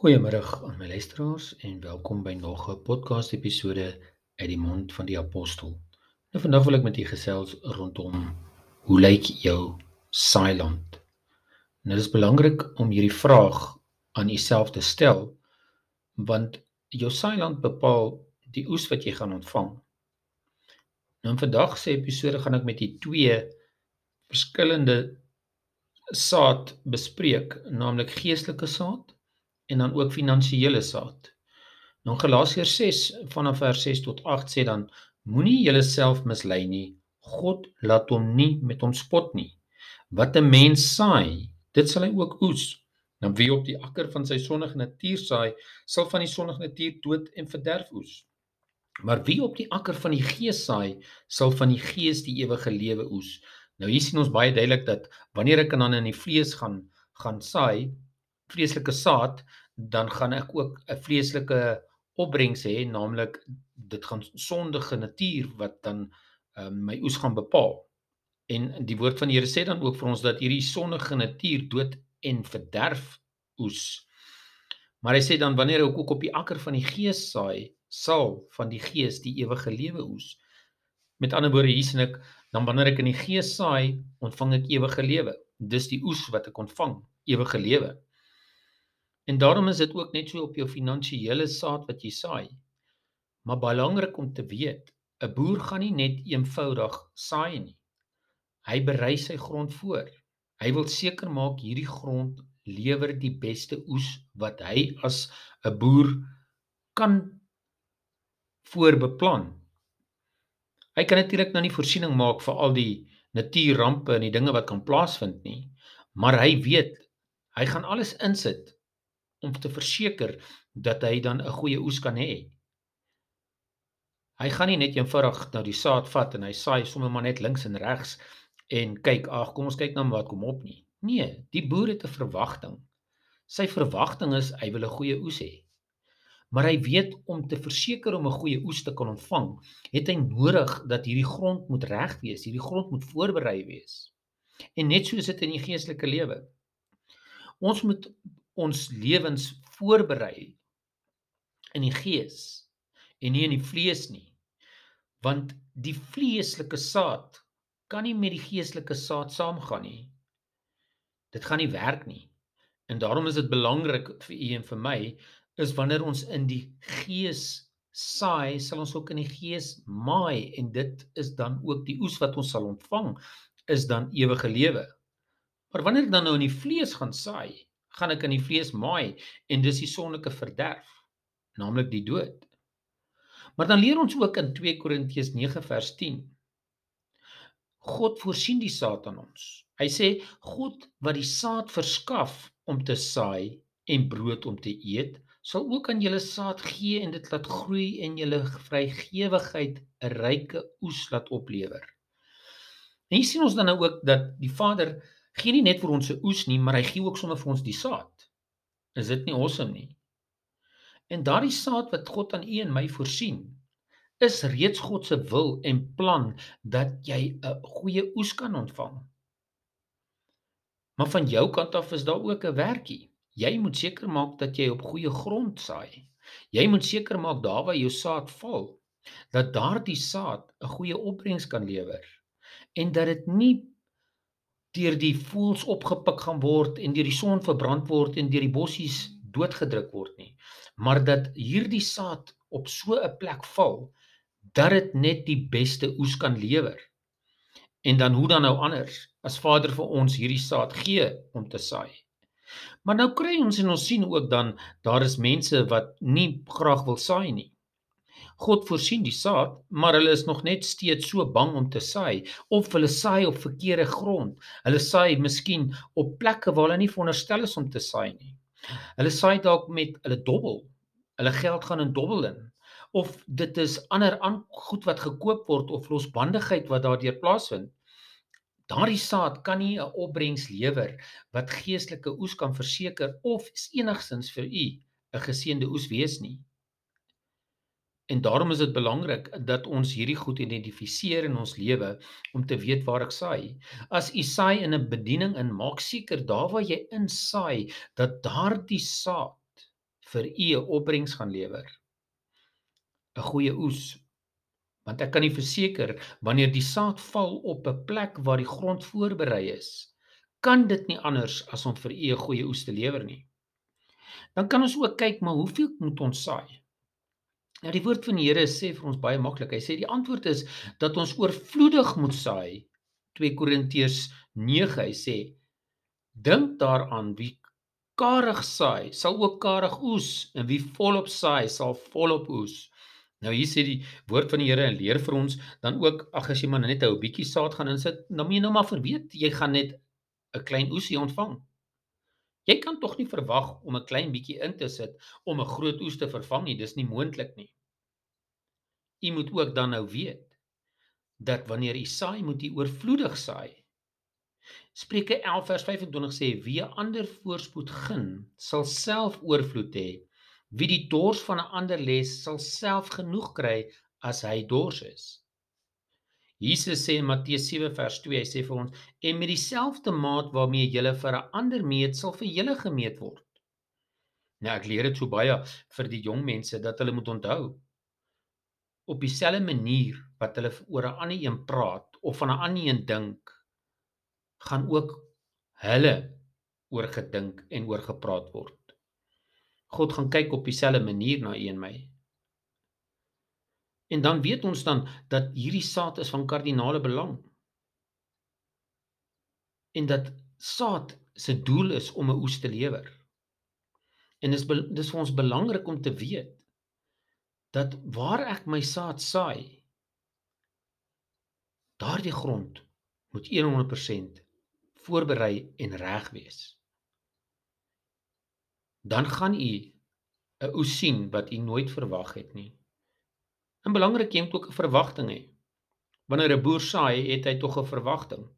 Goeiemôre aan my luisteraars en welkom by nog 'n podcast episode uit die mond van die apostel. Nou vandag wil ek met julle gesels rondom hoe lyk jou saailand? Nou dis belangrik om hierdie vraag aan jouself te stel want jou saailand bepaal die oes wat jy gaan ontvang. Nou in vandag se episode gaan ek met julle twee verskillende saad bespreek, naamlik geestelike saad en dan ook finansiële saad. Nou Galasiërs 6 vanaf vers 6 tot 8 sê dan moenie julleself mislei nie. God laat hom nie met hom spot nie. Wat 'n mens saai, dit sal hy ook oes. Dan wie op die akker van sy sondige natuur saai, sal van die sondige natuur dood en verderf oes. Maar wie op die akker van die gees saai, sal van die gees die ewige lewe oes. Nou hier sien ons baie duidelik dat wanneer ek dan in die vlees gaan gaan saai, vreeslike saad, dan gaan ek ook 'n vreeslike opbrengs hê, naamlik dit gaan sondige natuur wat dan um, my oes gaan bepaal. En die woord van die Here sê dan ook vir ons dat hierdie sondige natuur dood en verderf oes. Maar hy sê dan wanneer ek ook op die akker van die gees saai, sal van die gees die ewige lewe oes. Met ander woorde hier sien ek dan wanneer ek in die gees saai, ontvang ek ewige lewe. Dis die oes wat ek ontvang, ewige lewe. En daarom is dit ook net so op jou finansiële saad wat jy saai. Maar belangrik om te weet, 'n boer gaan nie net eenvoudig saai nie. Hy berei sy grond voor. Hy wil seker maak hierdie grond lewer die beste oes wat hy as 'n boer kan voorbeplan. Hy kan natuurlik nou nie voorsiening maak vir al die natuurrampe en die dinge wat kan plaasvind nie, maar hy weet hy gaan alles insit om te verseker dat hy dan 'n goeie oes kan hê. Hy gaan nie net eenvoudig nou die saad vat en hy saai sommer maar net links en regs en kyk, ag, kom ons kyk nou wat kom op nie. Nee, die boer het 'n verwagting. Sy verwagting is hy wil 'n goeie oes hê. Maar hy weet om te verseker om 'n goeie oes te kan ontvang, het hy nodig dat hierdie grond moet reg wees, hierdie grond moet voorberei wees. En net so is dit in die geestelike lewe. Ons moet ons lewens voorberei in die gees en nie in die vlees nie. Want die vleeslike saad kan nie met die geestelike saad saamgaan nie. Dit gaan nie werk nie. En daarom is dit belangrik vir u en vir my is wanneer ons in die gees saai, sal ons ook in die gees maai en dit is dan ook die oes wat ons sal ontvang is dan ewige lewe. Maar wanneer ek dan nou in die vlees gaan saai, gaan ek in die vlees maai en dis die sondelike verderf, naamlik die dood. Maar dan leer ons ook in 2 Korintiërs 9 vers 10. God voorsien die saad aan ons. Hy sê God wat die saad verskaf om te saai en brood om te eet, sal ook aan julle saad gee en dit laat groei en julle vrygewigheid 'n ryke oes laat oplewer. En hier sien ons dan nou ook dat die Vader gee nie net vir ons se oes nie, maar hy gee ook sommer vir ons die saad. Is dit nie awesome nie? En daardie saad wat God aan u en my voorsien, is reeds God se wil en plan dat jy 'n goeie oes kan ontvang. Maar van jou kant af is daar ook 'n werkie. Jy moet seker maak dat jy op goeie grond saai. Jy moet seker maak daar waar jou saad val, dat daardie saad 'n goeie opbrengs kan lewer en dat dit nie deur die voëls opgepik gaan word en deur die son verbrand word en deur die bossies doodgedruk word nie. Maar dat hierdie saad op so 'n plek val dat dit net die beste oes kan lewer. En dan hoe dan nou anders as Vader vir ons hierdie saad gee om te saai. Maar nou kry ons en ons sien ook dan daar is mense wat nie graag wil saai nie God voorsien die saad, maar hulle is nog net steeds so bang om te saai of hulle saai op verkeerde grond. Hulle saai miskien op plekke waar hulle nie veronderstel is om te saai nie. Hulle saai dalk met hulle dobbel. Hulle geld gaan in dobbel in of dit is ander aan goed wat gekoop word of losbandigheid wat daardeur plaasvind. Daardie saad kan nie 'n opbrengs lewer wat geestelike oes kan verseker of enigstens vir u 'n geseënde oes wees nie. En daarom is dit belangrik dat ons hierdie goed identifiseer in ons lewe om te weet waar ek saai. As u saai in 'n bediening in, maak seker daar waar jy insaai dat daardie saad vir u 'n opbrengs gaan lewer. 'n Goeie oes. Want ek kan nie verseker wanneer die saad val op 'n plek waar die grond voorberei is, kan dit nie anders as om vir u 'n goeie oes te lewer nie. Dan kan ons ook kyk maar hoeveel moet ons saai? Nou die woord van die Here sê vir ons baie maklik. Hy sê die antwoord is dat ons oorvloedig moet saai. 2 Korintiërs 9 hy sê dink daaraan wie karig saai sal ook karig oes en wie volop saai sal volop oes. Nou hier sê die woord van die Here en leer vir ons dan ook ag as jy maar net 'n bietjie saad gaan insit, dan moet jy nou maar verweet jy gaan net 'n klein oesie ontvang. Jy kan tog nie verwag om 'n klein bietjie in te sit om 'n groot oes te vervang nie. Dis nie moontlik nie. U moet ook dan nou weet dat wanneer u saai, moet u oorvloedig saai. Spreuke 11 vers 25 sê: "Wie ander voorspoed gun, sal self oorvloed hê. Wie die dors van 'n ander les, sal self genoeg kry as hy dors is." Jesus sê in Matteus 7 vers 2, hy sê vir ons: "En met dieselfde maat waarmee jy vir 'n ander meet, sal vir julle gemeet word." Nou ek leer dit so baie vir die jong mense dat hulle moet onthou op dieselfde manier wat hulle oor 'n ander een praat of van 'n ander een dink, gaan ook hulle oor gedink en oor gepraat word. God gaan kyk op dieselfde manier na u en my. En dan weet ons dan dat hierdie saad is van kardinale belang. En dat saad se doel is om 'n oes te lewer. En dis dis vir ons belangrik om te weet dat waar ek my saad saai, daardie grond moet 100% voorberei en reg wees. Dan gaan u 'n oes sien wat u nooit verwag het nie. En belangrik jy moet ook 'n verwagting hê. Wanneer 'n boer saai, het hy tog 'n verwagting.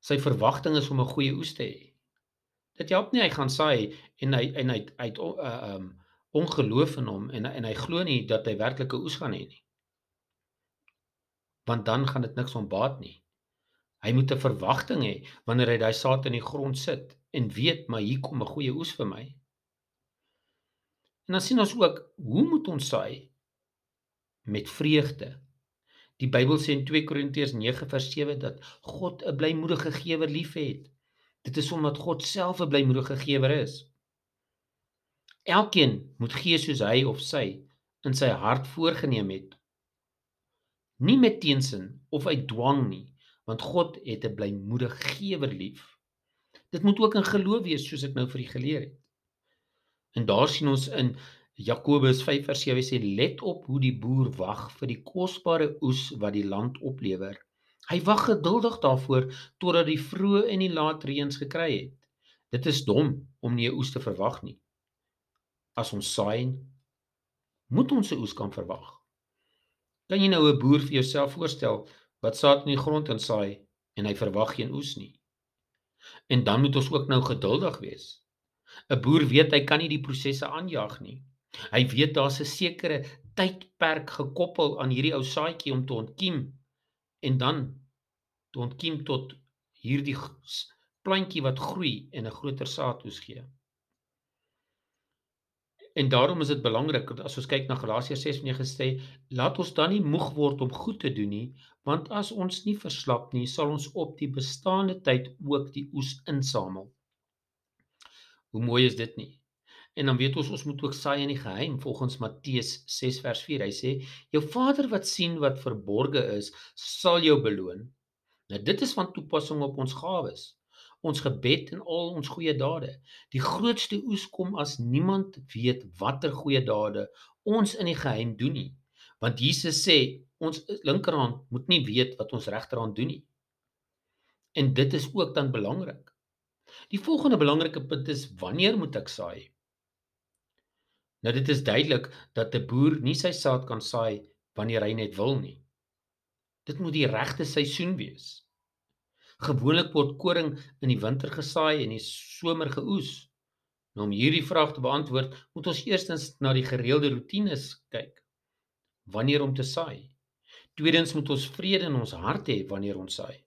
Sy verwagting is om 'n goeie oes te hê. Dit help nie hy gaan saai en hy en hy uit uh, um ongeloof in hom en en hy glo nie dat hy werklike oes gaan hê nie. Want dan gaan dit niks ontbaat nie. Hy moet 'n verwagting hê wanneer hy daai saad in die grond sit en weet maar hier kom 'n goeie oes vir my. En dan sien ons ook hoe moet ons saai? Met vreugde. Die Bybel sê in 2 Korintiërs 9 vers 7 dat God 'n blymoedige gewer liefhet. Dit is omdat God self 'n blymoedige gewer is. Elkeen moet gee soos hy of sy in sy hart voorgenem het. Nie met teensin of uit dwang nie, want God het 'n blymoedige gewer lief. Dit moet ook in geloof wees soos ek nou vir u geleer het. En daar sien ons in Jakobus 5:7 sê let op hoe die boer wag vir die kosbare oes wat die land oplewer. Hy wag geduldig daarvoor totdat die vroeë en die laat reëns gekry het. Dit is dom om nie 'n oes te verwag nie. As ons saai, moet ons 'n oes kan verwag. Kan jy nou 'n boer vir jouself voorstel wat saad in die grond insaai en hy verwag geen oes nie? En dan moet ons ook nou geduldig wees. 'n Boer weet hy kan nie die prosesse aanjaag nie. Hy weet daar's 'n sekere tydperk gekoppel aan hierdie ou saadjie om te ontkiem en dan te ontkiem tot hierdie plantjie wat groei en 'n groter saadhoes gee. En daarom is dit belangrik dat as ons kyk na Galasiërs 6:9 sê, laat ons dan nie moeg word om goed te doen nie, want as ons nie verslap nie, sal ons op die bestaande tyd ook die oes insamel. Hoe mooi is dit nie? En dan weet ons ons moet ook saai in die geheim volgens Matteus 6 vers 4. Hy sê: "Jou Vader wat sien wat verborge is, sal jou beloon." Nou dit is van toepassing op ons gawes, ons gebed en al ons goeie dade. Die grootste oes kom as niemand weet watter goeie dade ons in die geheim doen nie. Want Jesus sê ons linkerhand moet nie weet wat ons regterhand doen nie. En dit is ook dan belangrik. Die volgende belangrike punt is wanneer moet ek saai? Nou dit is duidelik dat 'n boer nie sy saad kan saai wanneer hy net wil nie. Dit moet die regte seisoen wees. Gewoonlik word koring in die winter gesaai en in die somer geoes. Nou om hierdie vraag te beantwoord, moet ons eerstens na die gereelde roetines kyk. Wanneer om te saai? Tweedens moet ons vrede in ons hart hê wanneer ons saai.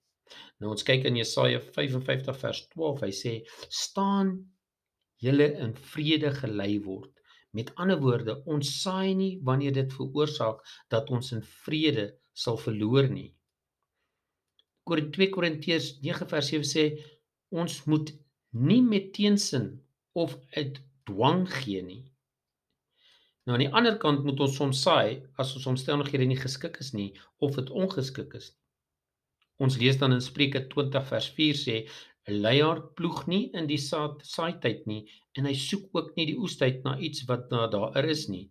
Nou ons kyk in Jesaja 55 vers 12. Hy sê: "Staan julle in vrede gelei word." Met ander woorde, ons saai nie wanneer dit veroorsaak dat ons in vrede sal verloor nie. Kor 2 Korintiërs 9 vers 7 sê ons moet nie met teensin of uit dwang gee nie. Nou aan die ander kant moet ons soms saai as ons omstandighede nie geskik is nie of dit ongeskik is nie. Ons lees dan in Spreuke 20 vers 4 sê 'n leier ploeg nie in die saad saaityd nie en hy soek ook nie die oestyd na iets wat na daar is nie.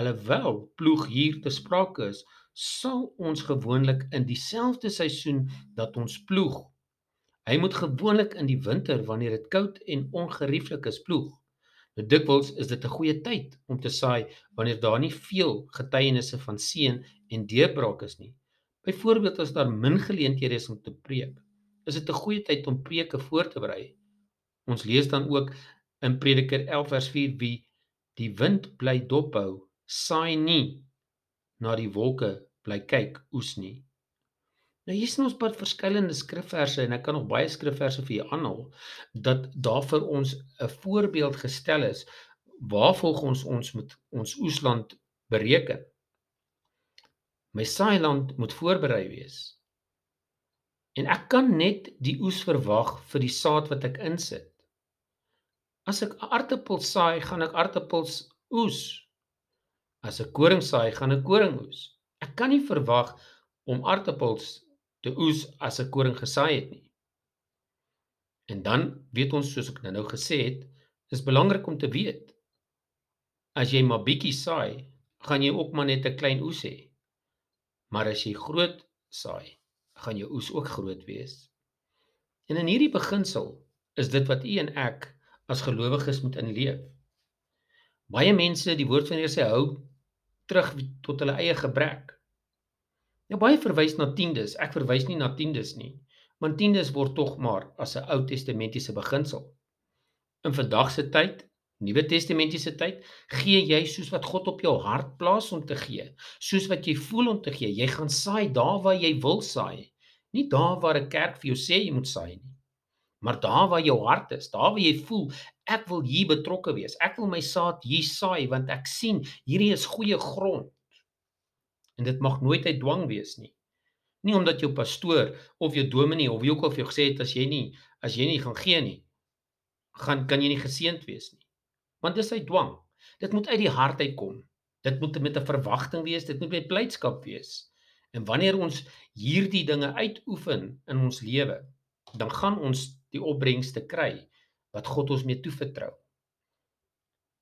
Alhoewel ploeg hier te sprake is, sal ons gewoonlik in dieselfde seisoen dat ons ploeg. Hy moet gewoonlik in die winter wanneer dit koud en ongerieflik is ploeg. Nou dikwels is dit 'n goeie tyd om te saai wanneer daar nie veel getuienisse van seën en deurbraak is nie. Byvoorbeeld as daar min geleenthede is om te preek, is dit 'n goeie tyd om preke voor te berei. Ons lees dan ook in Prediker 11 vers 4 wie die wind bly dophou, saai nie na die wolke bly kyk oes nie. Nou hier sien ons baie verskillende skrifverse en ek kan nog baie skrifverse vir julle aanhaal dat daar vir ons 'n voorbeeld gestel is waar volgens ons moet ons oesland bereken. My saailand moet voorberei wees. En ek kan net die oes verwag vir die saad wat ek insit. As ek aartappels saai, gaan ek aartappels oes. As ek koring saai, gaan ek koring oes. Ek kan nie verwag om aartappels te oes as 'n koring gesaai het nie. En dan weet ons soos ek nou gesê het, is belangrik om te weet as jy maar bietjie saai, gaan jy ook maar net 'n klein oes hê. Maar as jy groot saai, gaan jou oes ook groot wees. En in hierdie beginsel is dit wat u en ek as gelowiges moet inleef. Baie mense, die woord van die Here sê hou terug tot hulle eie gebrek. Nou baie verwys na tiendes. Ek verwys nie na tiendes nie, want tiendes word tog maar as 'n Ou Testamentiese beginsel. In vandag se tyd, Nuwe Testamentiese tyd, gee jy soos wat God op jou hart plaas om te gee, soos wat jy voel om te gee. Jy gaan saai daar waar jy wil saai, nie daar waar 'n kerk vir jou sê jy moet saai nie. Maar daar waar jou hart is, daar waar jy voel ek wil hier betrokke wees. Ek wil my saad hier saai want ek sien hierdie is goeie grond. En dit mag nooit uit dwang wees nie. Nie omdat jou pastoor of jou dominee of wie ook al vir jou gesê het as jy nie as jy nie gaan gee nie, gaan kan jy nie geseënd wees nie. Want dis uit dwang. Dit moet uit die hart uitkom. Dit moet met 'n verwagting wees, dit moet met blydskap wees. En wanneer ons hierdie dinge uitoefen in ons lewe, dan gaan ons die opbrengste kry wat God ons mee toevertrou.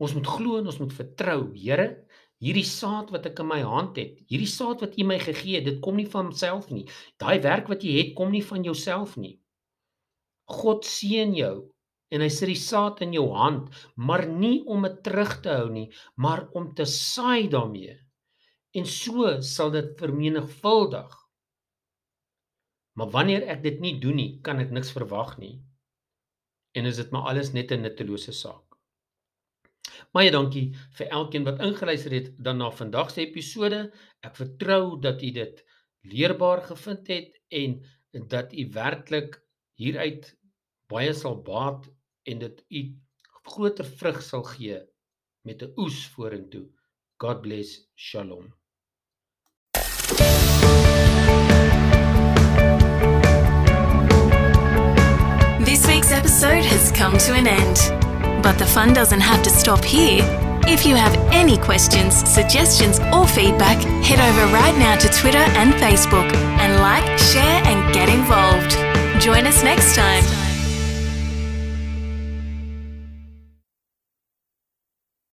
Ons moet glo en ons moet vertrou. Here, hierdie saad wat ek in my hand het, hierdie saad wat U my gegee het, dit kom nie van myself nie. Daai werk wat jy het, kom nie van jouself nie. God seën jou en hy sit die saad in jou hand, maar nie om dit terug te hou nie, maar om te saai daarmee. En so sal dit vermenigvuldig. Maar wanneer ek dit nie doen nie, kan ek niks verwag nie en is dit maar alles net 'n nuttelose saak. Baie dankie vir elkeen wat ingeluister het dan na vandag se episode. Ek vertrou dat u dit leerbaar gevind het en dat u werklik hieruit baie sal baat en dit u groter vrug sal gee met 'n oes vorentoe. God bless. Shalom. This week's episode has come to an end. But the fun doesn't have to stop here. If you have any questions, suggestions, or feedback, head over right now to Twitter and Facebook and like, share, and get involved. Join us next time.